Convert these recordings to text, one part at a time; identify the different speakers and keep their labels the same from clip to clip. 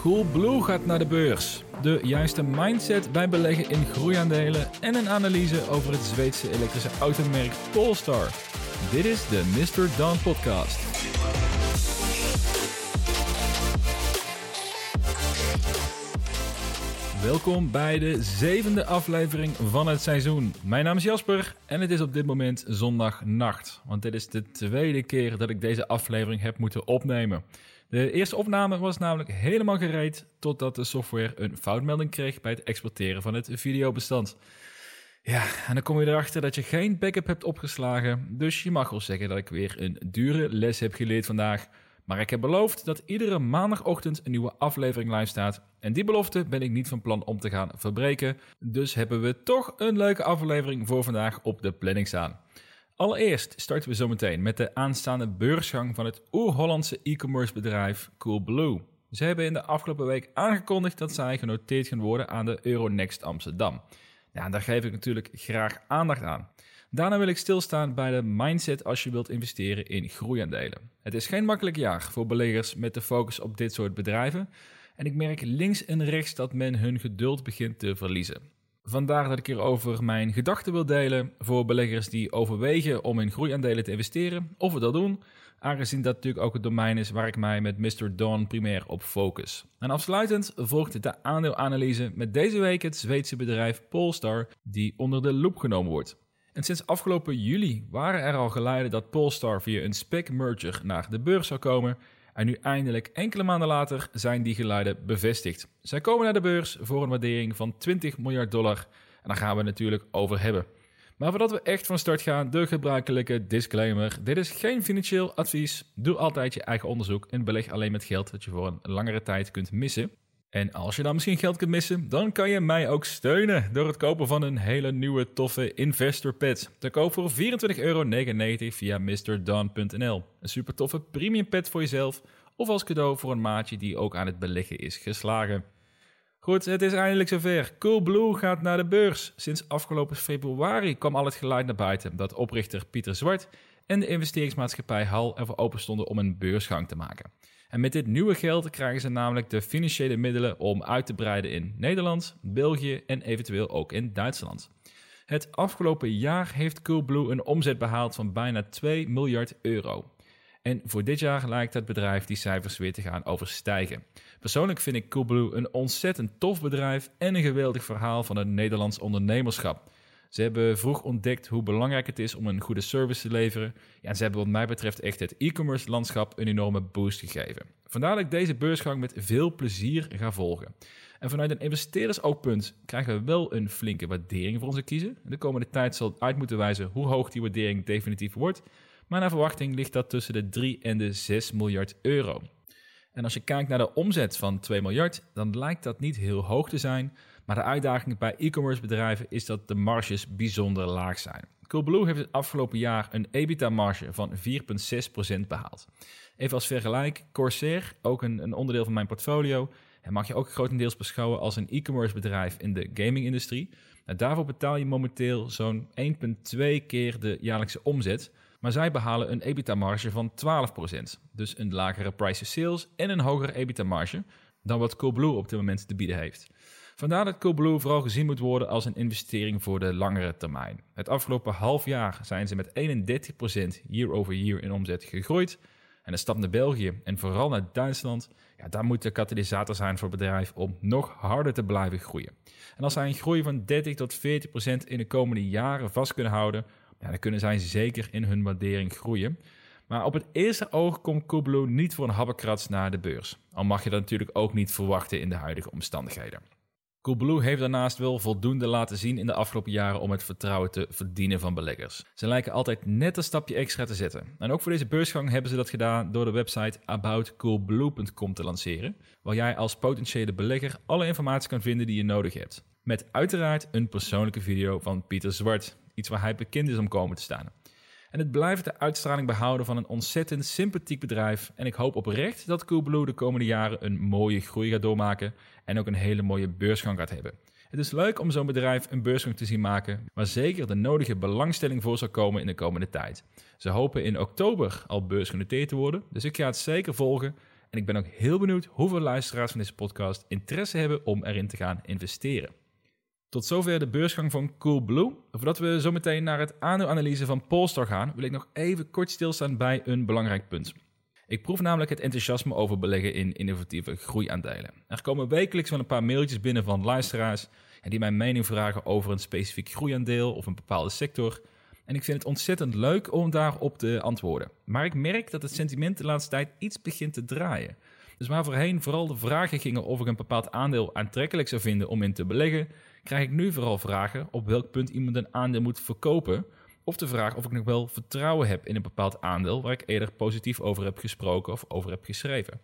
Speaker 1: Coolblue gaat naar de beurs. De juiste mindset bij beleggen in groeiaandelen en een analyse over het Zweedse elektrische automerk Polestar. Dit is de Mr. Don Podcast. Welkom bij de zevende aflevering van het seizoen. Mijn naam is Jasper en het is op dit moment zondagnacht. Want dit is de tweede keer dat ik deze aflevering heb moeten opnemen. De eerste opname was namelijk helemaal gereed totdat de software een foutmelding kreeg bij het exporteren van het videobestand. Ja, en dan kom je erachter dat je geen backup hebt opgeslagen, dus je mag wel zeggen dat ik weer een dure les heb geleerd vandaag. Maar ik heb beloofd dat iedere maandagochtend een nieuwe aflevering live staat. En die belofte ben ik niet van plan om te gaan verbreken. Dus hebben we toch een leuke aflevering voor vandaag op de planning staan. Allereerst starten we zometeen met de aanstaande beursgang van het oer-Hollandse e-commerce bedrijf Coolblue. Ze hebben in de afgelopen week aangekondigd dat zij genoteerd gaan worden aan de Euronext Amsterdam. Ja, daar geef ik natuurlijk graag aandacht aan. Daarna wil ik stilstaan bij de mindset als je wilt investeren in groeiaandelen. Het is geen makkelijk jaar voor beleggers met de focus op dit soort bedrijven. En ik merk links en rechts dat men hun geduld begint te verliezen. Vandaar dat ik hierover mijn gedachten wil delen voor beleggers die overwegen om in groeiaandelen te investeren, of we dat doen, aangezien dat natuurlijk ook het domein is waar ik mij met Mr. Don primair op focus. En afsluitend volgt de aandeelanalyse met deze week het Zweedse bedrijf Polestar, die onder de loep genomen wordt. En sinds afgelopen juli waren er al geluiden dat Polestar via een spec merger naar de beurs zou komen. En nu eindelijk, enkele maanden later, zijn die geluiden bevestigd. Zij komen naar de beurs voor een waardering van 20 miljard dollar. En daar gaan we het natuurlijk over hebben. Maar voordat we echt van start gaan, de gebruikelijke disclaimer. Dit is geen financieel advies. Doe altijd je eigen onderzoek en beleg alleen met geld dat je voor een langere tijd kunt missen. En als je dan misschien geld kunt missen, dan kan je mij ook steunen door het kopen van een hele nieuwe toffe Investor Pet. Te koop voor 24,99 euro via mrdon.nl. Een super toffe premium pet voor jezelf of als cadeau voor een maatje die ook aan het beleggen is geslagen. Goed, het is eindelijk zover. Coolblue gaat naar de beurs. Sinds afgelopen februari kwam al het geluid naar buiten dat oprichter Pieter Zwart en de investeringsmaatschappij HAL ervoor open stonden om een beursgang te maken. En met dit nieuwe geld krijgen ze namelijk de financiële middelen om uit te breiden in Nederland, België en eventueel ook in Duitsland. Het afgelopen jaar heeft Coolblue een omzet behaald van bijna 2 miljard euro. En voor dit jaar lijkt het bedrijf die cijfers weer te gaan overstijgen. Persoonlijk vind ik Coolblue een ontzettend tof bedrijf en een geweldig verhaal van het Nederlands ondernemerschap. Ze hebben vroeg ontdekt hoe belangrijk het is om een goede service te leveren. En ze hebben wat mij betreft echt het e-commerce landschap een enorme boost gegeven. Vandaar dat ik deze beursgang met veel plezier ga volgen. En vanuit een investeerdersoogpunt krijgen we wel een flinke waardering voor onze kiezen. De komende tijd zal uit moeten wijzen hoe hoog die waardering definitief wordt. Maar naar verwachting ligt dat tussen de 3 en de 6 miljard euro. En als je kijkt naar de omzet van 2 miljard, dan lijkt dat niet heel hoog te zijn. Maar de uitdaging bij e-commerce bedrijven is dat de marges bijzonder laag zijn. Coolblue heeft het afgelopen jaar een EBITDA-marge van 4,6% behaald. Even als vergelijk, Corsair, ook een, een onderdeel van mijn portfolio, en mag je ook grotendeels beschouwen als een e-commerce bedrijf in de gaming-industrie. Nou, daarvoor betaal je momenteel zo'n 1,2 keer de jaarlijkse omzet. Maar zij behalen een EBITDA-marge van 12%. Dus een lagere price sales en een hogere EBITDA-marge dan wat Coolblue op dit moment te bieden heeft. Vandaar dat Coolblue vooral gezien moet worden als een investering voor de langere termijn. Het afgelopen half jaar zijn ze met 31% year over year in omzet gegroeid. En de stap naar België en vooral naar Duitsland, ja, daar moet de katalysator zijn voor het bedrijf om nog harder te blijven groeien. En als zij een groei van 30 tot 40% in de komende jaren vast kunnen houden, ja, dan kunnen zij zeker in hun waardering groeien. Maar op het eerste oog komt Coolblue niet voor een habbekrats naar de beurs. Al mag je dat natuurlijk ook niet verwachten in de huidige omstandigheden. Coolblue heeft daarnaast wel voldoende laten zien in de afgelopen jaren om het vertrouwen te verdienen van beleggers. Ze lijken altijd net een stapje extra te zetten. En ook voor deze beursgang hebben ze dat gedaan door de website aboutcoolblue.com te lanceren, waar jij als potentiële belegger alle informatie kan vinden die je nodig hebt. Met uiteraard een persoonlijke video van Pieter Zwart, iets waar hij bekend is om komen te staan. En het blijft de uitstraling behouden van een ontzettend sympathiek bedrijf. En ik hoop oprecht dat Coolblue de komende jaren een mooie groei gaat doormaken en ook een hele mooie beursgang gaat hebben. Het is leuk om zo'n bedrijf een beursgang te zien maken, waar zeker de nodige belangstelling voor zal komen in de komende tijd. Ze hopen in oktober al beursgenoteerd te worden, dus ik ga het zeker volgen. En ik ben ook heel benieuwd hoeveel luisteraars van deze podcast interesse hebben om erin te gaan investeren. Tot zover de beursgang van Coolblue. Voordat we zo meteen naar het aandeelanalyse van Polestar gaan, wil ik nog even kort stilstaan bij een belangrijk punt. Ik proef namelijk het enthousiasme over beleggen in innovatieve groeiaandelen. Er komen wekelijks wel een paar mailtjes binnen van luisteraars die mijn mening vragen over een specifiek groeiaandeel of een bepaalde sector. En ik vind het ontzettend leuk om daarop te antwoorden. Maar ik merk dat het sentiment de laatste tijd iets begint te draaien. Dus waar voorheen vooral de vragen gingen of ik een bepaald aandeel aantrekkelijk zou vinden om in te beleggen, krijg ik nu vooral vragen op welk punt iemand een aandeel moet verkopen. Of de vraag of ik nog wel vertrouwen heb in een bepaald aandeel waar ik eerder positief over heb gesproken of over heb geschreven.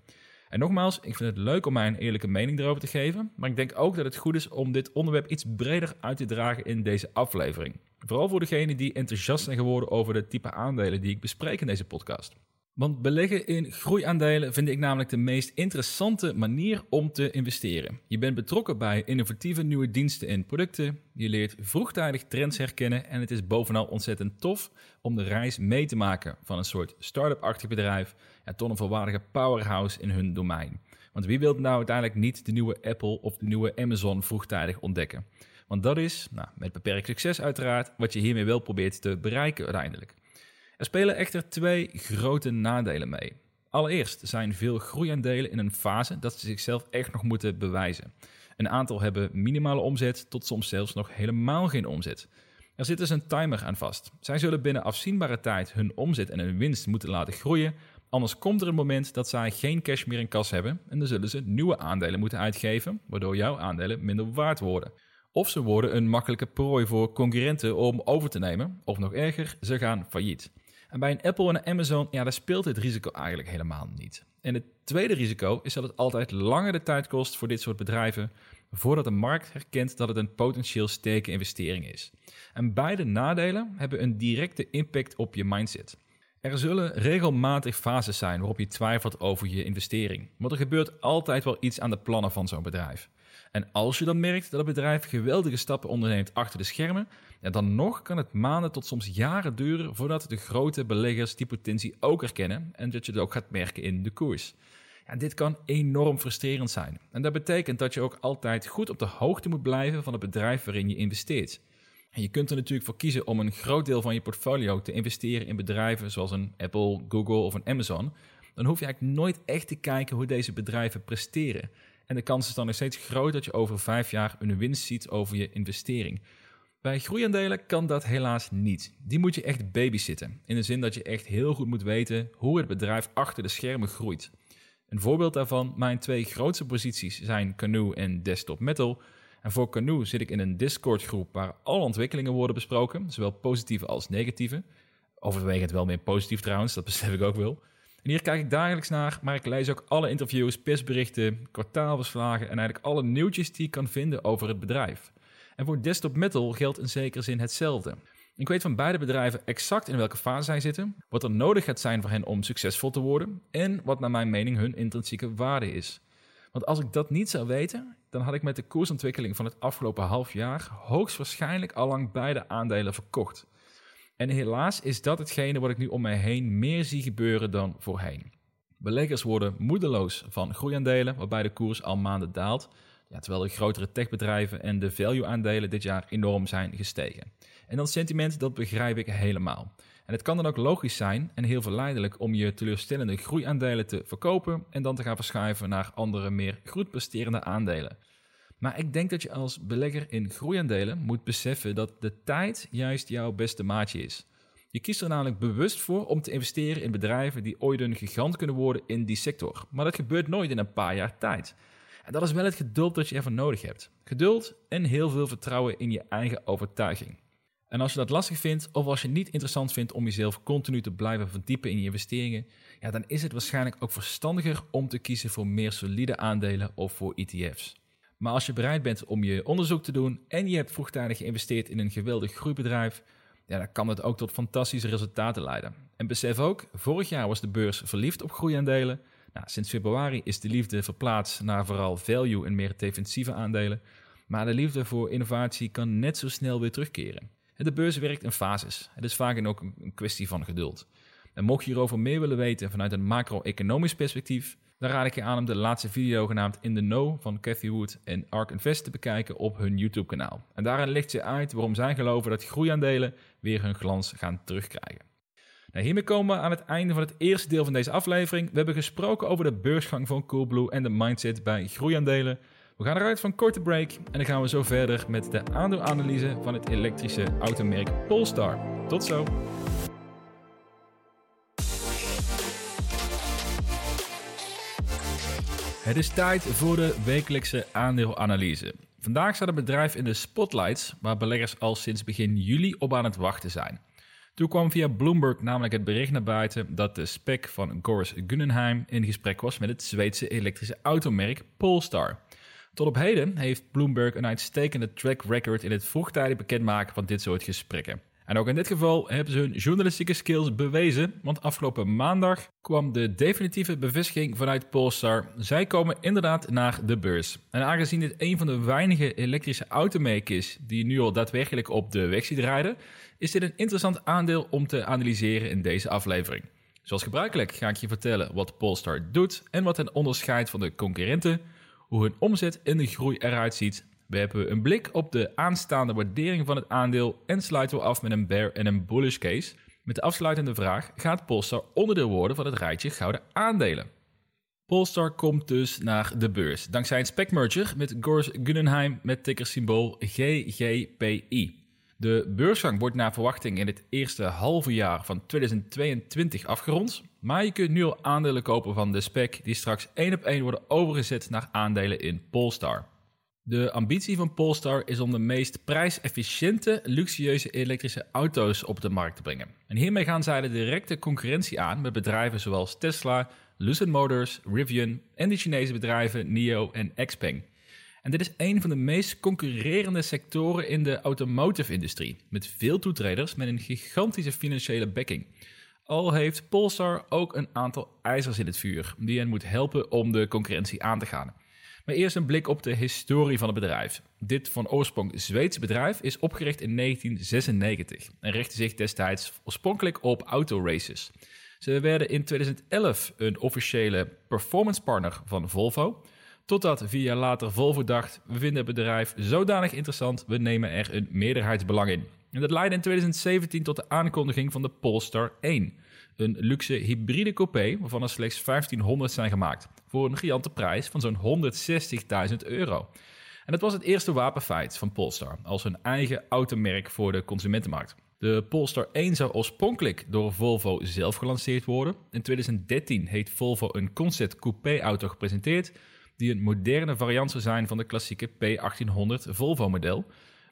Speaker 1: En nogmaals, ik vind het leuk om mij een eerlijke mening erover te geven, maar ik denk ook dat het goed is om dit onderwerp iets breder uit te dragen in deze aflevering. Vooral voor degenen die enthousiast zijn geworden over de type aandelen die ik bespreek in deze podcast. Want beleggen in groeiaandelen vind ik namelijk de meest interessante manier om te investeren. Je bent betrokken bij innovatieve nieuwe diensten en producten. Je leert vroegtijdig trends herkennen en het is bovenal ontzettend tof om de reis mee te maken van een soort start-up-achtig bedrijf ja, tot een volwaardige powerhouse in hun domein. Want wie wil nou uiteindelijk niet de nieuwe Apple of de nieuwe Amazon vroegtijdig ontdekken? Want dat is, nou, met beperkt succes uiteraard, wat je hiermee wel probeert te bereiken uiteindelijk. Er spelen echter twee grote nadelen mee. Allereerst zijn veel groeiaandelen in een fase dat ze zichzelf echt nog moeten bewijzen. Een aantal hebben minimale omzet tot soms zelfs nog helemaal geen omzet. Er zit dus een timer aan vast. Zij zullen binnen afzienbare tijd hun omzet en hun winst moeten laten groeien, anders komt er een moment dat zij geen cash meer in kas hebben en dan zullen ze nieuwe aandelen moeten uitgeven, waardoor jouw aandelen minder waard worden. Of ze worden een makkelijke prooi voor concurrenten om over te nemen, of nog erger, ze gaan failliet. En bij een Apple en een Amazon, ja, daar speelt dit risico eigenlijk helemaal niet. En het tweede risico is dat het altijd langer de tijd kost voor dit soort bedrijven voordat de markt herkent dat het een potentieel sterke investering is. En beide nadelen hebben een directe impact op je mindset. Er zullen regelmatig fases zijn waarop je twijfelt over je investering, want er gebeurt altijd wel iets aan de plannen van zo'n bedrijf. En als je dan merkt dat het bedrijf geweldige stappen onderneemt achter de schermen, ja, dan nog kan het maanden tot soms jaren duren voordat de grote beleggers die potentie ook erkennen en dat je het ook gaat merken in de koers. Ja, dit kan enorm frustrerend zijn. En dat betekent dat je ook altijd goed op de hoogte moet blijven van het bedrijf waarin je investeert. En je kunt er natuurlijk voor kiezen om een groot deel van je portfolio te investeren in bedrijven zoals een Apple, Google of een Amazon. Dan hoef je eigenlijk nooit echt te kijken hoe deze bedrijven presteren. En de kans is dan nog steeds groot dat je over vijf jaar een winst ziet over je investering. Bij groeiaandelen kan dat helaas niet. Die moet je echt babysitten. In de zin dat je echt heel goed moet weten hoe het bedrijf achter de schermen groeit. Een voorbeeld daarvan, mijn twee grootste posities zijn Canoe en Desktop Metal. En voor Canoe zit ik in een Discord groep waar alle ontwikkelingen worden besproken, zowel positieve als negatieve. Overwegend wel meer positief trouwens, dat besef ik ook wel. En hier kijk ik dagelijks naar, maar ik lees ook alle interviews, persberichten, kwartaalverslagen en eigenlijk alle nieuwtjes die ik kan vinden over het bedrijf. En voor Desktop Metal geldt in zekere zin hetzelfde. Ik weet van beide bedrijven exact in welke fase zij zitten, wat er nodig gaat zijn voor hen om succesvol te worden en wat naar mijn mening hun intrinsieke waarde is. Want als ik dat niet zou weten, dan had ik met de koersontwikkeling van het afgelopen half jaar hoogstwaarschijnlijk allang beide aandelen verkocht. En helaas is dat hetgene wat ik nu om mij heen meer zie gebeuren dan voorheen. Beleggers worden moedeloos van groeiaandelen, waarbij de koers al maanden daalt, ja, terwijl de grotere techbedrijven en de value-aandelen dit jaar enorm zijn gestegen. En dat sentiment, dat begrijp ik helemaal. En het kan dan ook logisch zijn en heel verleidelijk om je teleurstellende groeiaandelen te verkopen en dan te gaan verschuiven naar andere, meer goed presterende aandelen. Maar ik denk dat je als belegger in groeiaandelen moet beseffen dat de tijd juist jouw beste maatje is. Je kiest er namelijk bewust voor om te investeren in bedrijven die ooit een gigant kunnen worden in die sector. Maar dat gebeurt nooit in een paar jaar tijd. En dat is wel het geduld dat je ervoor nodig hebt. Geduld en heel veel vertrouwen in je eigen overtuiging. En als je dat lastig vindt, of als je niet interessant vindt om jezelf continu te blijven verdiepen in je investeringen, ja, dan is het waarschijnlijk ook verstandiger om te kiezen voor meer solide aandelen of voor ETF's. Maar als je bereid bent om je onderzoek te doen en je hebt vroegtijdig geïnvesteerd in een geweldig groeibedrijf, ja, dan kan het ook tot fantastische resultaten leiden. En besef ook, vorig jaar was de beurs verliefd op groeiaandelen. Nou, sinds februari is de liefde verplaatst naar vooral value en meer defensieve aandelen. Maar de liefde voor innovatie kan net zo snel weer terugkeren. De beurs werkt in fases. Het is vaak ook een kwestie van geduld. En mocht je hierover meer willen weten vanuit een macro-economisch perspectief, Dan raad ik je aan om de laatste video genaamd In the Know van Cathy Wood en Ark Invest te bekijken op hun YouTube kanaal. En daarin legt ze uit waarom zij geloven dat groeiaandelen weer hun glans gaan terugkrijgen. Nou, hiermee komen we aan het einde van het eerste deel van deze aflevering. We hebben gesproken over de beursgang van Coolblue en de mindset bij groeiaandelen. We gaan eruit van korte break en dan gaan we zo verder met de aandeelanalyse van het elektrische automerk Polestar. Tot zo! Het is tijd voor de wekelijkse aandeelanalyse. Vandaag staat het bedrijf in de spotlights, waar beleggers al sinds begin juli op aan het wachten zijn. Toen kwam via Bloomberg namelijk het bericht naar buiten dat de spec van Goris Guggenheim in gesprek was met het Zweedse elektrische automerk Polestar. Tot op heden heeft Bloomberg een uitstekende track record in het vroegtijdig bekendmaken van dit soort gesprekken. En ook in dit geval hebben ze hun journalistieke skills bewezen, want afgelopen maandag kwam de definitieve bevestiging vanuit Polestar. Zij komen inderdaad naar de beurs. En aangezien dit een van de weinige elektrische automakers is die nu al daadwerkelijk op de weg ziet rijden, is dit een interessant aandeel om te analyseren in deze aflevering. Zoals gebruikelijk ga ik je vertellen wat Polestar doet en wat hen onderscheidt van de concurrenten, hoe hun omzet en de groei eruit ziet we hebben een blik op de aanstaande waardering van het aandeel en sluiten we af met een bear en een bullish case. Met de afsluitende vraag: gaat Polestar onderdeel worden van het rijtje gouden aandelen? Polestar komt dus naar de beurs dankzij een spec merger met Gors Guggenheim met tickersymbool GGPI. De beursgang wordt naar verwachting in het eerste halve jaar van 2022 afgerond, maar je kunt nu al aandelen kopen van de spec die straks één op één worden overgezet naar aandelen in Polestar. De ambitie van Polestar is om de meest prijsefficiënte, luxueuze elektrische auto's op de markt te brengen. En hiermee gaan zij de directe concurrentie aan met bedrijven zoals Tesla, Lucid Motors, Rivian en de Chinese bedrijven NIO en Xpeng. En dit is een van de meest concurrerende sectoren in de automotive-industrie, met veel toetreders met een gigantische financiële backing. Al heeft Polestar ook een aantal ijzers in het vuur, die hen moet helpen om de concurrentie aan te gaan. Maar eerst een blik op de historie van het bedrijf. Dit van oorsprong Zweedse bedrijf is opgericht in 1996 en richtte zich destijds oorspronkelijk op autoraces. Ze werden in 2011 een officiële performance partner van Volvo. Totdat vier jaar later Volvo dacht: we vinden het bedrijf zodanig interessant, we nemen er een meerderheidsbelang in. En dat leidde in 2017 tot de aankondiging van de Polestar 1. Een luxe hybride coupé waarvan er slechts 1500 zijn gemaakt. Voor een gigantische prijs van zo'n 160.000 euro. En het was het eerste wapenfeit van Polestar als hun eigen automerk voor de consumentenmarkt. De Polestar 1 zou oorspronkelijk door Volvo zelf gelanceerd worden. In 2013 heeft Volvo een concept coupé-auto gepresenteerd die een moderne variant zou zijn van de klassieke P1800 Volvo-model.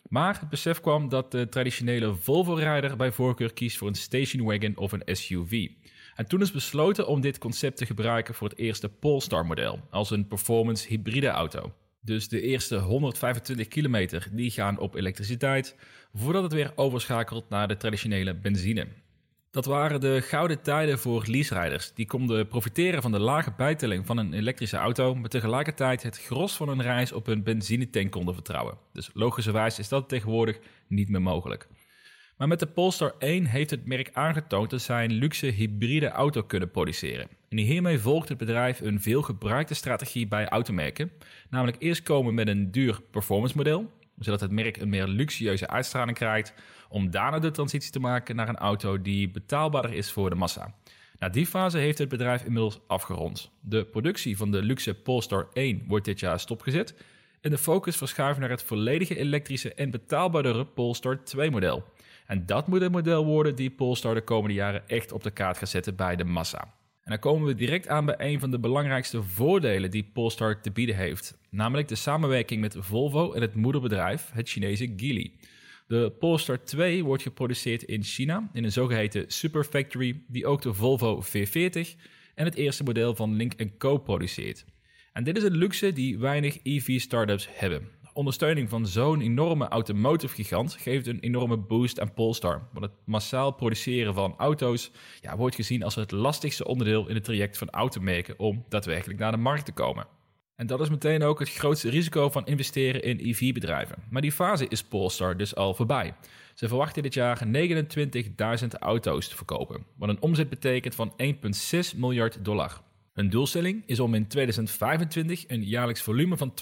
Speaker 1: Maar het besef kwam dat de traditionele Volvo-rijder bij voorkeur kiest voor een station wagon of een SUV. En toen is besloten om dit concept te gebruiken voor het eerste Polestar-model, als een performance hybride auto. Dus de eerste 125 kilometer die gaan op elektriciteit, voordat het weer overschakelt naar de traditionele benzine. Dat waren de gouden tijden voor leaserijders. Die konden profiteren van de lage bijtelling van een elektrische auto, maar tegelijkertijd het gros van hun reis op hun benzinetank konden vertrouwen. Dus logischerwijs is dat tegenwoordig niet meer mogelijk. Maar met de Polestar 1 heeft het merk aangetoond dat zij een luxe hybride auto kunnen produceren. En hiermee volgt het bedrijf een veelgebruikte strategie bij automerken, namelijk eerst komen met een duur performance model, zodat het merk een meer luxueuze uitstraling krijgt, om daarna de transitie te maken naar een auto die betaalbaarder is voor de massa. Na die fase heeft het bedrijf inmiddels afgerond. De productie van de luxe Polestar 1 wordt dit jaar stopgezet en de focus verschuift naar het volledige elektrische en betaalbaardere Polestar 2 model. En dat moet het model worden die Polestar de komende jaren echt op de kaart gaat zetten bij de massa. En dan komen we direct aan bij een van de belangrijkste voordelen die Polestar te bieden heeft, namelijk de samenwerking met Volvo en het moederbedrijf, het Chinese Geely. De Polestar 2 wordt geproduceerd in China in een zogeheten Super Factory die ook de Volvo V40 en het eerste model van Link Co produceert. En dit is een luxe die weinig EV-startups hebben. Ondersteuning van zo'n enorme automotive gigant geeft een enorme boost aan Polestar. Want het massaal produceren van auto's ja, wordt gezien als het lastigste onderdeel in het traject van automerken om daadwerkelijk naar de markt te komen. En dat is meteen ook het grootste risico van investeren in EV-bedrijven. Maar die fase is Polestar dus al voorbij. Ze verwachten dit jaar 29.000 auto's te verkopen, wat een omzet betekent van 1,6 miljard dollar. Hun doelstelling is om in 2025 een jaarlijks volume van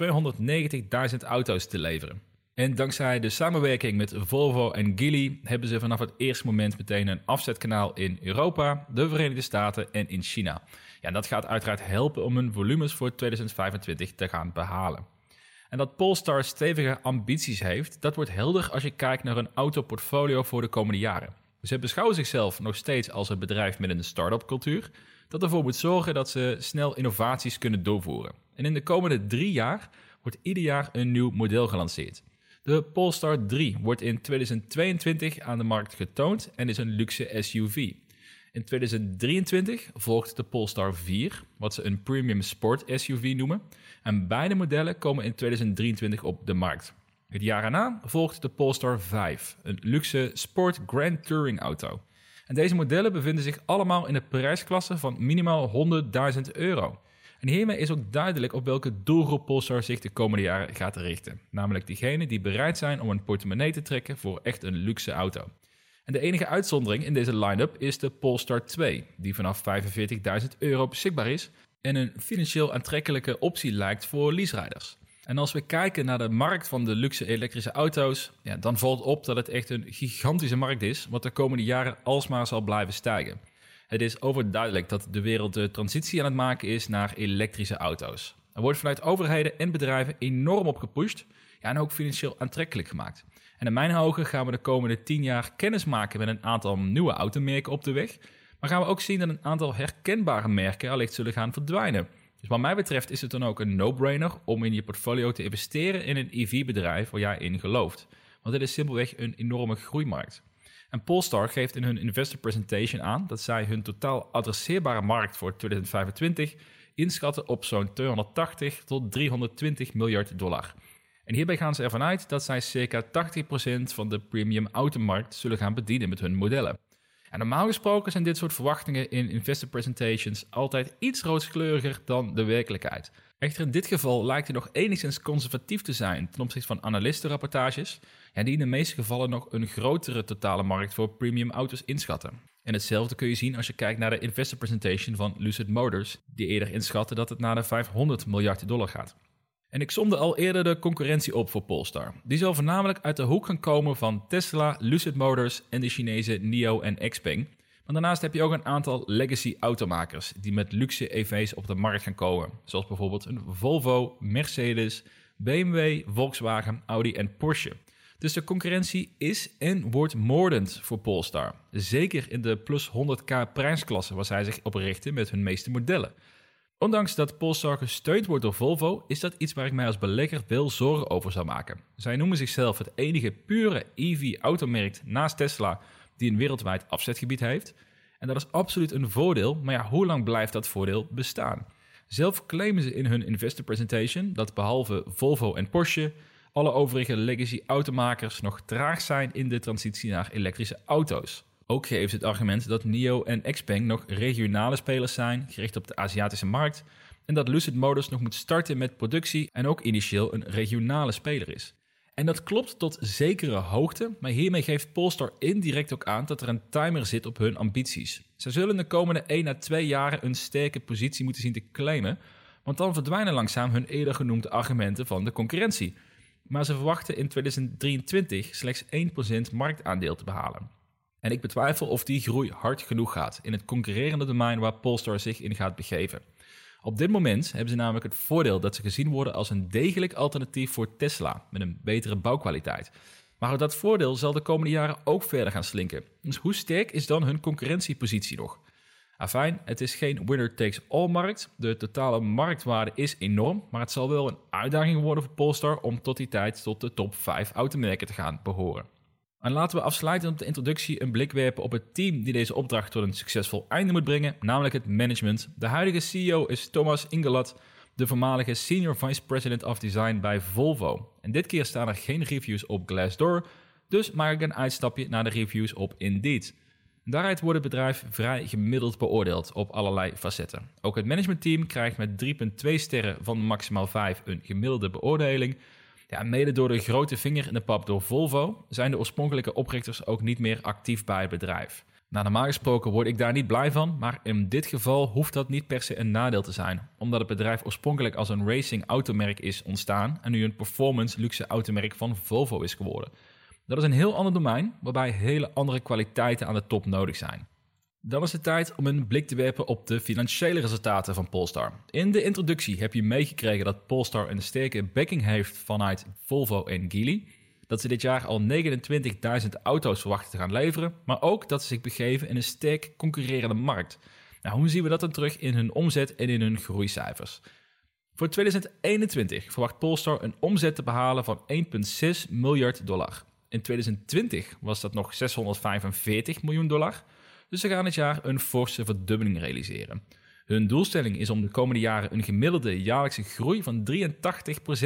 Speaker 1: 290.000 auto's te leveren. En dankzij de samenwerking met Volvo en Geely hebben ze vanaf het eerste moment meteen een afzetkanaal in Europa, de Verenigde Staten en in China. Ja, dat gaat uiteraard helpen om hun volumes voor 2025 te gaan behalen. En dat Polestar stevige ambities heeft, dat wordt helder als je kijkt naar hun autoportfolio voor de komende jaren. Ze beschouwen zichzelf nog steeds als een bedrijf met een start-up cultuur, dat ervoor moet zorgen dat ze snel innovaties kunnen doorvoeren. En in de komende drie jaar wordt ieder jaar een nieuw model gelanceerd. De Polestar 3 wordt in 2022 aan de markt getoond en is een luxe SUV. In 2023 volgt de Polestar 4, wat ze een premium sport SUV noemen. En beide modellen komen in 2023 op de markt. Het jaar erna volgt de Polestar 5, een luxe sport Grand Touring auto. En deze modellen bevinden zich allemaal in de prijsklasse van minimaal 100.000 euro. En hiermee is ook duidelijk op welke doelgroep Polestar zich de komende jaren gaat richten. Namelijk diegenen die bereid zijn om een portemonnee te trekken voor echt een luxe auto. En de enige uitzondering in deze line-up is de Polestar 2, die vanaf 45.000 euro beschikbaar is en een financieel aantrekkelijke optie lijkt voor leaserijders. En als we kijken naar de markt van de luxe elektrische auto's, ja, dan valt op dat het echt een gigantische markt is, wat de komende jaren alsmaar zal blijven stijgen. Het is overduidelijk dat de wereld de transitie aan het maken is naar elektrische auto's. Er wordt vanuit overheden en bedrijven enorm op gepusht ja, en ook financieel aantrekkelijk gemaakt. En in mijn ogen gaan we de komende 10 jaar kennis maken met een aantal nieuwe automerken op de weg. Maar gaan we ook zien dat een aantal herkenbare merken allicht zullen gaan verdwijnen. Dus wat mij betreft is het dan ook een no-brainer om in je portfolio te investeren in een EV-bedrijf waar jij in gelooft. Want dit is simpelweg een enorme groeimarkt. En Polestar geeft in hun investor presentation aan dat zij hun totaal adresseerbare markt voor 2025 inschatten op zo'n 280 tot 320 miljard dollar. En hierbij gaan ze ervan uit dat zij circa 80% van de premium automarkt zullen gaan bedienen met hun modellen. En normaal gesproken zijn dit soort verwachtingen in investor presentations altijd iets rooskleuriger dan de werkelijkheid. Echter in dit geval lijkt het nog enigszins conservatief te zijn ten opzichte van analistenrapportages, die in de meeste gevallen nog een grotere totale markt voor premium auto's inschatten. En hetzelfde kun je zien als je kijkt naar de investor presentation van Lucid Motors, die eerder inschatten dat het naar de 500 miljard dollar gaat. En ik somde al eerder de concurrentie op voor Polestar. Die zal voornamelijk uit de hoek gaan komen van Tesla, Lucid Motors en de Chinese NIO en Xpeng. Maar daarnaast heb je ook een aantal legacy automakers die met luxe EV's op de markt gaan komen. Zoals bijvoorbeeld een Volvo, Mercedes, BMW, Volkswagen, Audi en Porsche. Dus de concurrentie is en wordt moordend voor Polestar. Zeker in de plus 100k prijsklasse waar zij zich op richten met hun meeste modellen. Ondanks dat Polestar gesteund wordt door Volvo, is dat iets waar ik mij als belegger veel zorgen over zou maken. Zij noemen zichzelf het enige pure EV-automerk naast Tesla die een wereldwijd afzetgebied heeft. En dat is absoluut een voordeel, maar ja, hoe lang blijft dat voordeel bestaan? Zelf claimen ze in hun investor presentation dat behalve Volvo en Porsche alle overige legacy automakers nog traag zijn in de transitie naar elektrische auto's. Ook ze het argument dat NIO en Xpeng nog regionale spelers zijn, gericht op de Aziatische markt, en dat Lucid Motors nog moet starten met productie en ook initieel een regionale speler is. En dat klopt tot zekere hoogte, maar hiermee geeft Polestar indirect ook aan dat er een timer zit op hun ambities. Ze zullen de komende 1 à 2 jaren een sterke positie moeten zien te claimen, want dan verdwijnen langzaam hun eerder genoemde argumenten van de concurrentie. Maar ze verwachten in 2023 slechts 1% marktaandeel te behalen. En ik betwijfel of die groei hard genoeg gaat in het concurrerende domein waar Polestar zich in gaat begeven. Op dit moment hebben ze namelijk het voordeel dat ze gezien worden als een degelijk alternatief voor Tesla met een betere bouwkwaliteit. Maar dat voordeel zal de komende jaren ook verder gaan slinken. Dus hoe sterk is dan hun concurrentiepositie nog? Afijn, het is geen winner-takes-all markt. De totale marktwaarde is enorm, maar het zal wel een uitdaging worden voor Polestar om tot die tijd tot de top 5 automerken te gaan behoren. En laten we afsluitend op de introductie een blik werpen op het team die deze opdracht tot een succesvol einde moet brengen, namelijk het management. De huidige CEO is Thomas Ingelat, de voormalige Senior Vice President of Design bij Volvo. En dit keer staan er geen reviews op Glassdoor, dus maak ik een uitstapje naar de reviews op Indeed. Daaruit wordt het bedrijf vrij gemiddeld beoordeeld op allerlei facetten. Ook het managementteam krijgt met 3,2 sterren van maximaal 5 een gemiddelde beoordeling. Ja, mede door de grote vinger in de pap door Volvo zijn de oorspronkelijke oprichters ook niet meer actief bij het bedrijf. Nou, normaal gesproken word ik daar niet blij van, maar in dit geval hoeft dat niet per se een nadeel te zijn, omdat het bedrijf oorspronkelijk als een racing automerk is ontstaan en nu een performance luxe automerk van Volvo is geworden. Dat is een heel ander domein, waarbij hele andere kwaliteiten aan de top nodig zijn. Dan is het tijd om een blik te werpen op de financiële resultaten van Polestar. In de introductie heb je meegekregen dat Polestar een sterke backing heeft vanuit Volvo en Geely. Dat ze dit jaar al 29.000 auto's verwachten te gaan leveren, maar ook dat ze zich begeven in een sterk concurrerende markt. Nou, hoe zien we dat dan terug in hun omzet en in hun groeicijfers? Voor 2021 verwacht Polestar een omzet te behalen van 1,6 miljard dollar. In 2020 was dat nog 645 miljoen dollar. Dus ze gaan dit jaar een forse verdubbeling realiseren. Hun doelstelling is om de komende jaren een gemiddelde jaarlijkse groei van 83%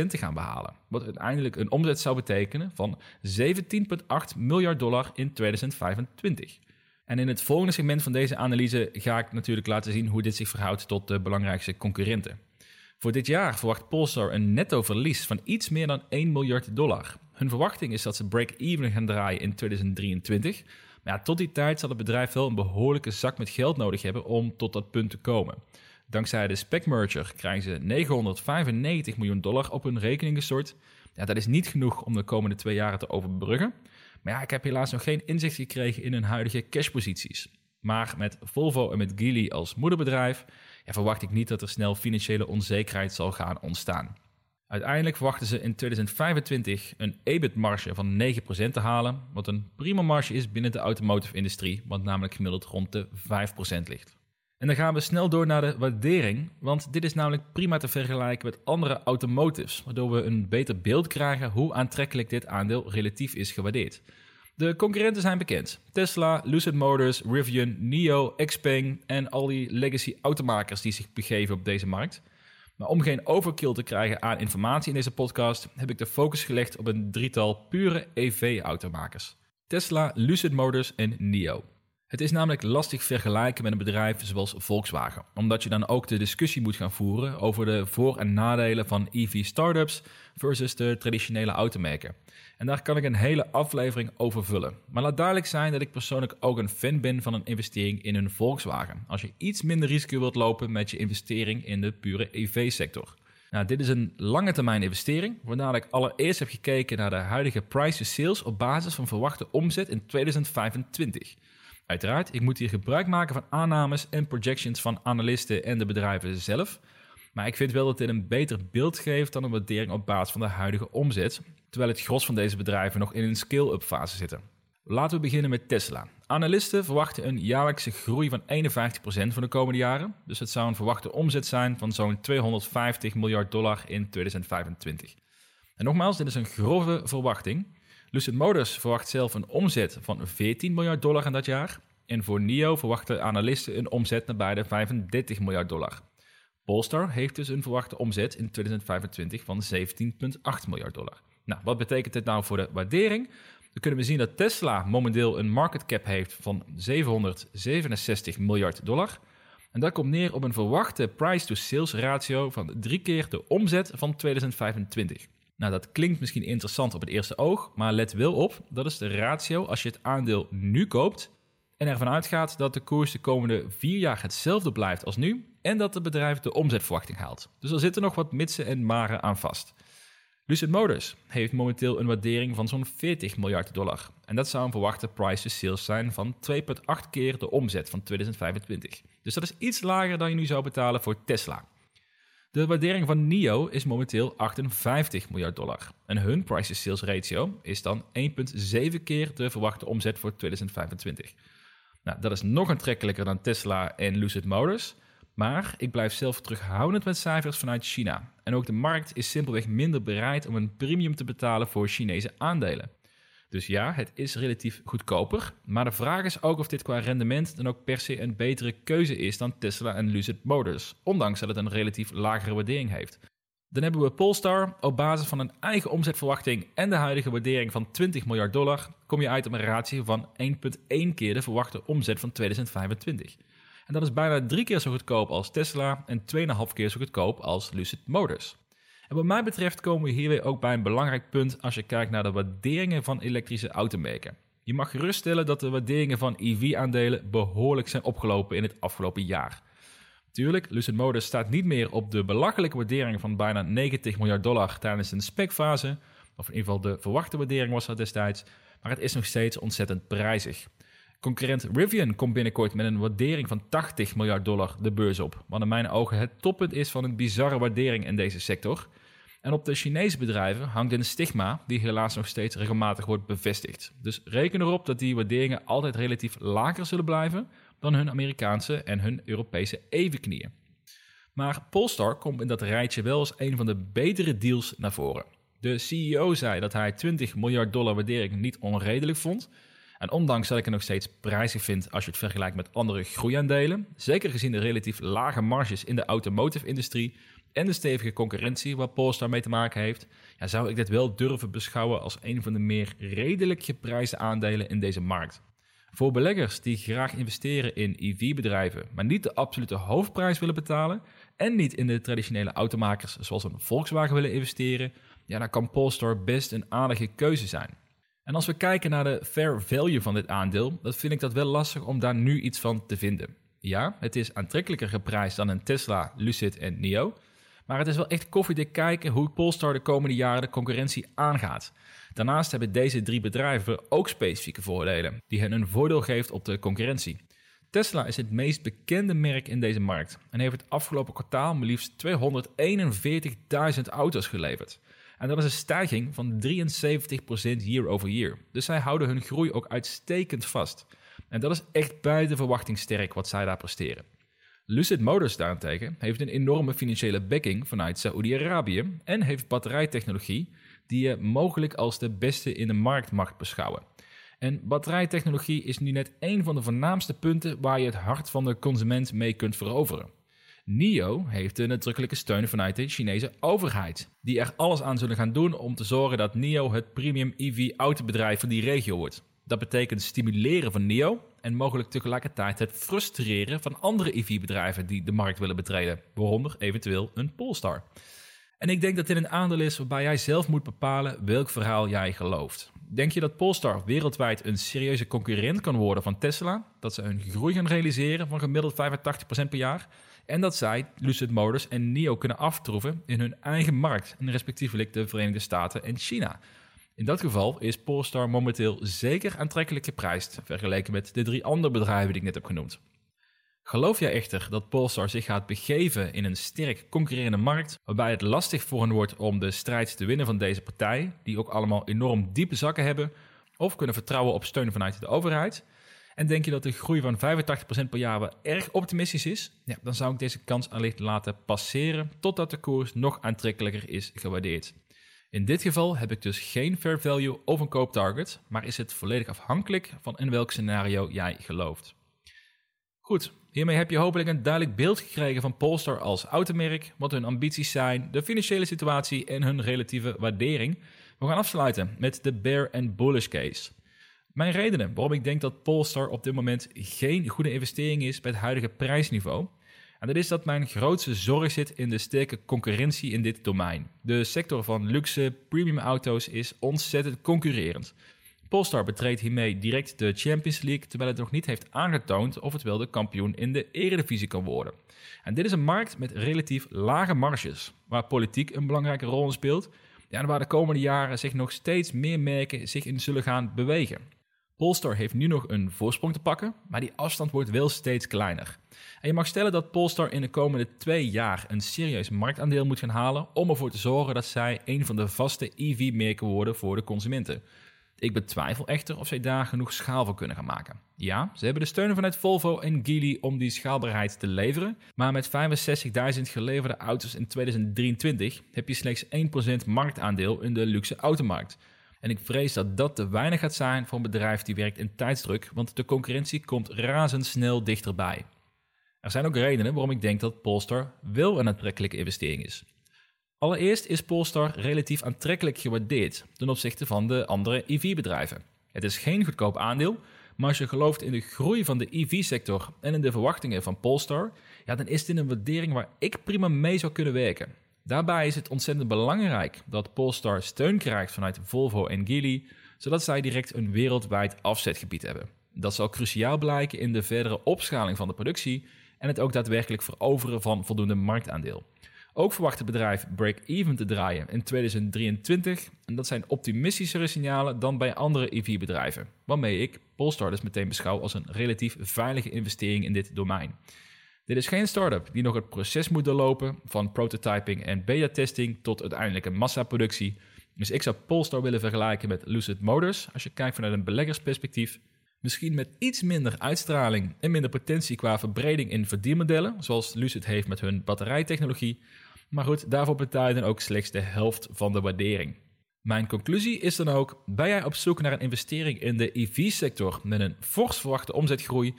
Speaker 1: te gaan behalen. Wat uiteindelijk een omzet zou betekenen van 17,8 miljard dollar in 2025. En in het volgende segment van deze analyse ga ik natuurlijk laten zien hoe dit zich verhoudt tot de belangrijkste concurrenten. Voor dit jaar verwacht Polestar een netto verlies van iets meer dan 1 miljard dollar. Hun verwachting is dat ze break-even gaan draaien in 2023. Maar ja, tot die tijd zal het bedrijf wel een behoorlijke zak met geld nodig hebben om tot dat punt te komen. Dankzij de spec merger krijgen ze 995 miljoen dollar op hun rekening gestort. Ja, dat is niet genoeg om de komende twee jaren te overbruggen. Maar ja, ik heb helaas nog geen inzicht gekregen in hun huidige cashposities. Maar met Volvo en met Geely als moederbedrijf ja, verwacht ik niet dat er snel financiële onzekerheid zal gaan ontstaan. Uiteindelijk verwachten ze in 2025 een EBIT-marge van 9% te halen, wat een prima marge is binnen de automotive-industrie, wat namelijk gemiddeld rond de 5% ligt. En dan gaan we snel door naar de waardering, want dit is namelijk prima te vergelijken met andere automotives, waardoor we een beter beeld krijgen hoe aantrekkelijk dit aandeel relatief is gewaardeerd. De concurrenten zijn bekend. Tesla, Lucid Motors, Rivian, NIO, Xpeng en al die legacy automakers die zich begeven op deze markt. Maar om geen overkill te krijgen aan informatie in deze podcast, heb ik de focus gelegd op een drietal pure EV-automakers. Tesla, Lucid Motors en NIO. Het is namelijk lastig vergelijken met een bedrijf zoals Volkswagen, omdat je dan ook de discussie moet gaan voeren over de voor- en nadelen van EV-startups versus de traditionele automerken. En daar kan ik een hele aflevering over vullen. Maar laat duidelijk zijn dat ik persoonlijk ook een fan ben van een investering in een Volkswagen, als je iets minder risico wilt lopen met je investering in de pure EV-sector. Nou, dit is een lange termijn investering, waarna ik allereerst heb gekeken naar de huidige price to sales op basis van verwachte omzet in 2025. Uiteraard, ik moet hier gebruik maken van aannames en projections van analisten en de bedrijven zelf. Maar ik vind wel dat dit een beter beeld geeft dan een waardering op basis van de huidige omzet, terwijl het gros van deze bedrijven nog in een scale-up fase zitten. Laten we beginnen met Tesla. Analisten verwachten een jaarlijkse groei van 51% van de komende jaren. Dus het zou een verwachte omzet zijn van zo'n 250 miljard dollar in 2025. En nogmaals, dit is een grove verwachting. Lucid Motors verwacht zelf een omzet van 14 miljard dollar in dat jaar. En voor NIO verwachten analisten een omzet naar bijna 35 miljard dollar. Polestar heeft dus een verwachte omzet in 2025 van 17,8 miljard dollar. Nou, wat betekent dit nou voor de waardering? Dan kunnen we zien dat Tesla momenteel een market cap heeft van 767 miljard dollar. En dat komt neer op een verwachte price-to-sales ratio van drie keer de omzet van 2025. Nou, dat klinkt misschien interessant op het eerste oog, maar let wel op, dat is de ratio als je het aandeel nu koopt en ervan uitgaat dat de koers de komende vier jaar hetzelfde blijft als nu en dat het bedrijf de omzetverwachting haalt. Dus er zitten nog wat mitsen en maren aan vast. Lucid Motors heeft momenteel een waardering van zo'n 40 miljard dollar. En dat zou een verwachte price to sales zijn van 2,8 keer de omzet van 2025. Dus dat is iets lager dan je nu zou betalen voor Tesla. De waardering van NIO is momenteel 58 miljard dollar. En hun price to sales ratio is dan 1,7 keer de verwachte omzet voor 2025. Nou, dat is nog aantrekkelijker dan Tesla en Lucid Motors. Maar ik blijf zelf terughoudend met cijfers vanuit China. En ook de markt is simpelweg minder bereid om een premium te betalen voor Chinese aandelen. Dus ja, het is relatief goedkoper. Maar de vraag is ook of dit qua rendement dan ook per se een betere keuze is dan Tesla en Lucid Motors. Ondanks dat het een relatief lagere waardering heeft. Dan hebben we Polestar. Op basis van een eigen omzetverwachting en de huidige waardering van 20 miljard dollar kom je uit op een ratio van 1,1 keer de verwachte omzet van 2025. En dat is bijna drie keer zo goedkoop als Tesla en 2,5 keer zo goedkoop als Lucid Motors. En wat mij betreft komen we hier weer ook bij een belangrijk punt als je kijkt naar de waarderingen van elektrische automerken. Je mag geruststellen dat de waarderingen van EV-aandelen behoorlijk zijn opgelopen in het afgelopen jaar. Tuurlijk, Lucid Motors staat niet meer op de belachelijke waardering van bijna 90 miljard dollar tijdens een specfase, of in ieder geval de verwachte waardering was dat destijds, maar het is nog steeds ontzettend prijzig. Concurrent Rivian komt binnenkort met een waardering van 80 miljard dollar de beurs op, wat in mijn ogen het toppunt is van een bizarre waardering in deze sector. En op de Chinese bedrijven hangt een stigma die helaas nog steeds regelmatig wordt bevestigd. Dus reken erop dat die waarderingen altijd relatief lager zullen blijven dan hun Amerikaanse en hun Europese evenknieën. Maar Polestar komt in dat rijtje wel als een van de betere deals naar voren. De CEO zei dat hij 20 miljard dollar waardering niet onredelijk vond. En ondanks dat ik het nog steeds prijzig vind als je het vergelijkt met andere groeiaandelen, zeker gezien de relatief lage marges in de automotive-industrie en de stevige concurrentie waar Polestar mee te maken heeft, ja, zou ik dit wel durven beschouwen als een van de meer redelijk geprijsde aandelen in deze markt. Voor beleggers die graag investeren in EV-bedrijven, maar niet de absolute hoofdprijs willen betalen en niet in de traditionele automakers zoals een Volkswagen willen investeren, ja, dan kan Polestar best een aardige keuze zijn. En als we kijken naar de fair value van dit aandeel, dan vind ik dat wel lastig om daar nu iets van te vinden. Ja, het is aantrekkelijker geprijsd dan een Tesla, Lucid en NIO, maar het is wel echt koffiedik kijken hoe Polestar de komende jaren de concurrentie aangaat. Daarnaast hebben deze drie bedrijven ook specifieke voordelen, die hen een voordeel geeft op de concurrentie. Tesla is het meest bekende merk in deze markt en heeft het afgelopen kwartaal maar liefst 241.000 auto's geleverd. En dat is een stijging van 73% year over year. Dus zij houden hun groei ook uitstekend vast. En dat is echt de verwachting sterk wat zij daar presteren. Lucid Motors daarentegen heeft een enorme financiële backing vanuit Saoedi-Arabië en heeft batterijtechnologie die je mogelijk als de beste in de markt mag beschouwen. En batterijtechnologie is nu net een van de voornaamste punten waar je het hart van de consument mee kunt veroveren. NIO heeft de nadrukkelijke steun vanuit de Chinese overheid, die er alles aan zullen gaan doen om te zorgen dat NIO het premium EV-autobedrijf van die regio wordt. Dat betekent stimuleren van NIO en mogelijk tegelijkertijd het frustreren van andere EV-bedrijven die de markt willen betreden, waaronder eventueel een Polestar. En ik denk dat dit een aandeel is waarbij jij zelf moet bepalen welk verhaal jij gelooft. Denk je dat Polestar wereldwijd een serieuze concurrent kan worden van Tesla? Dat ze een groei gaan realiseren van gemiddeld 85% per jaar? En dat zij Lucid Motors en NIO kunnen aftroeven in hun eigen markt, in respectievelijk de Verenigde Staten en China. In dat geval is Polestar momenteel zeker aantrekkelijk geprijsd, vergeleken met de drie andere bedrijven die ik net heb genoemd. Geloof jij echter dat Polestar zich gaat begeven in een sterk concurrerende markt, waarbij het lastig voor hen wordt om de strijd te winnen van deze partij, die ook allemaal enorm diepe zakken hebben, of kunnen vertrouwen op steun vanuit de overheid? En denk je dat de groei van 85% per jaar wel erg optimistisch is? Ja, dan zou ik deze kans allicht laten passeren totdat de koers nog aantrekkelijker is gewaardeerd. In dit geval heb ik dus geen fair value of een kooptarget, maar is het volledig afhankelijk van in welk scenario jij gelooft. Goed, hiermee heb je hopelijk een duidelijk beeld gekregen van Polestar als automerk, wat hun ambities zijn, de financiële situatie en hun relatieve waardering. We gaan afsluiten met de bear and bullish case. Mijn redenen waarom ik denk dat Polestar op dit moment geen goede investering is bij het huidige prijsniveau. En dat is dat mijn grootste zorg zit in de sterke concurrentie in dit domein. De sector van luxe premium auto's is ontzettend concurrerend. Polestar betreedt hiermee direct de Champions League, terwijl het nog niet heeft aangetoond of het wel de kampioen in de Eredivisie kan worden. En dit is een markt met relatief lage marges, waar politiek een belangrijke rol in speelt, ja, en waar de komende jaren zich nog steeds meer merken zich in zullen gaan bewegen. Polestar heeft nu nog een voorsprong te pakken, maar die afstand wordt wel steeds kleiner. En je mag stellen dat Polestar in de komende twee jaar een serieus marktaandeel moet gaan halen om ervoor te zorgen dat zij een van de vaste EV-merken worden voor de consumenten. Ik betwijfel echter of zij daar genoeg schaal voor kunnen gaan maken. Ja, ze hebben de steun vanuit Volvo en Geely om die schaalbaarheid te leveren, maar met 65.000 geleverde auto's in 2023 heb je slechts 1% marktaandeel in de luxe automarkt. En ik vrees dat dat te weinig gaat zijn voor een bedrijf die werkt in tijdsdruk, want de concurrentie komt razendsnel dichterbij. Er zijn ook redenen waarom ik denk dat Polestar wel een aantrekkelijke investering is. Allereerst is Polestar relatief aantrekkelijk gewaardeerd ten opzichte van de andere EV-bedrijven. Het is geen goedkoop aandeel, maar als je gelooft in de groei van de EV-sector en in de verwachtingen van Polestar, ja, dan is dit een waardering waar ik prima mee zou kunnen werken. Daarbij is het ontzettend belangrijk dat Polestar steun krijgt vanuit Volvo en Geely, zodat zij direct een wereldwijd afzetgebied hebben. Dat zal cruciaal blijken in de verdere opschaling van de productie en het ook daadwerkelijk veroveren van voldoende marktaandeel. Ook verwacht het bedrijf break-even te draaien in 2023 en dat zijn optimistischere signalen dan bij andere EV-bedrijven, waarmee ik Polestar dus meteen beschouw als een relatief veilige investering in dit domein. Dit is geen start-up die nog het proces moet doorlopen van prototyping en beta-testing tot uiteindelijke massaproductie. Dus ik zou Polestar willen vergelijken met Lucid Motors als je kijkt vanuit een beleggersperspectief. Misschien met iets minder uitstraling en minder potentie qua verbreding in verdienmodellen, zoals Lucid heeft met hun batterijtechnologie. Maar goed, daarvoor betaal je dan ook slechts de helft van de waardering. Mijn conclusie is dan ook: ben jij op zoek naar een investering in de EV-sector met een fors verwachte omzetgroei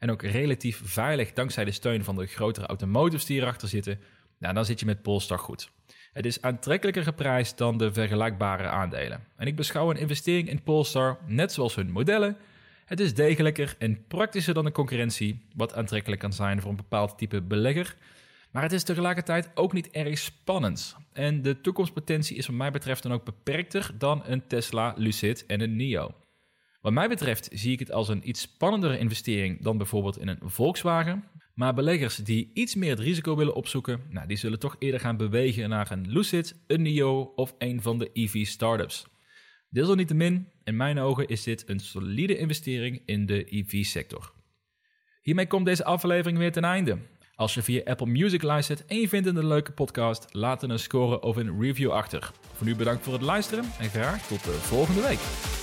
Speaker 1: en ook relatief veilig dankzij de steun van de grotere automotives die erachter zitten, nou, dan zit je met Polestar goed. Het is aantrekkelijker geprijsd dan de vergelijkbare aandelen. En ik beschouw een investering in Polestar, net zoals hun modellen, het is degelijker en praktischer dan de concurrentie, wat aantrekkelijk kan zijn voor een bepaald type belegger. Maar het is tegelijkertijd ook niet erg spannend. En de toekomstpotentie is wat mij betreft dan ook beperkter dan een Tesla, Lucid en een NIO. Wat mij betreft zie ik het als een iets spannendere investering dan bijvoorbeeld in een Volkswagen. Maar beleggers die iets meer het risico willen opzoeken, nou, die zullen toch eerder gaan bewegen naar een Lucid, een NIO of een van de EV startups. Desalniettemin, in mijn ogen is dit een solide investering in de EV-sector. Hiermee komt deze aflevering weer ten einde. Als je via Apple Music luistert en je vindt een leuke podcast, laat er een score of een review achter. Voor nu bedankt voor het luisteren en graag tot de volgende week.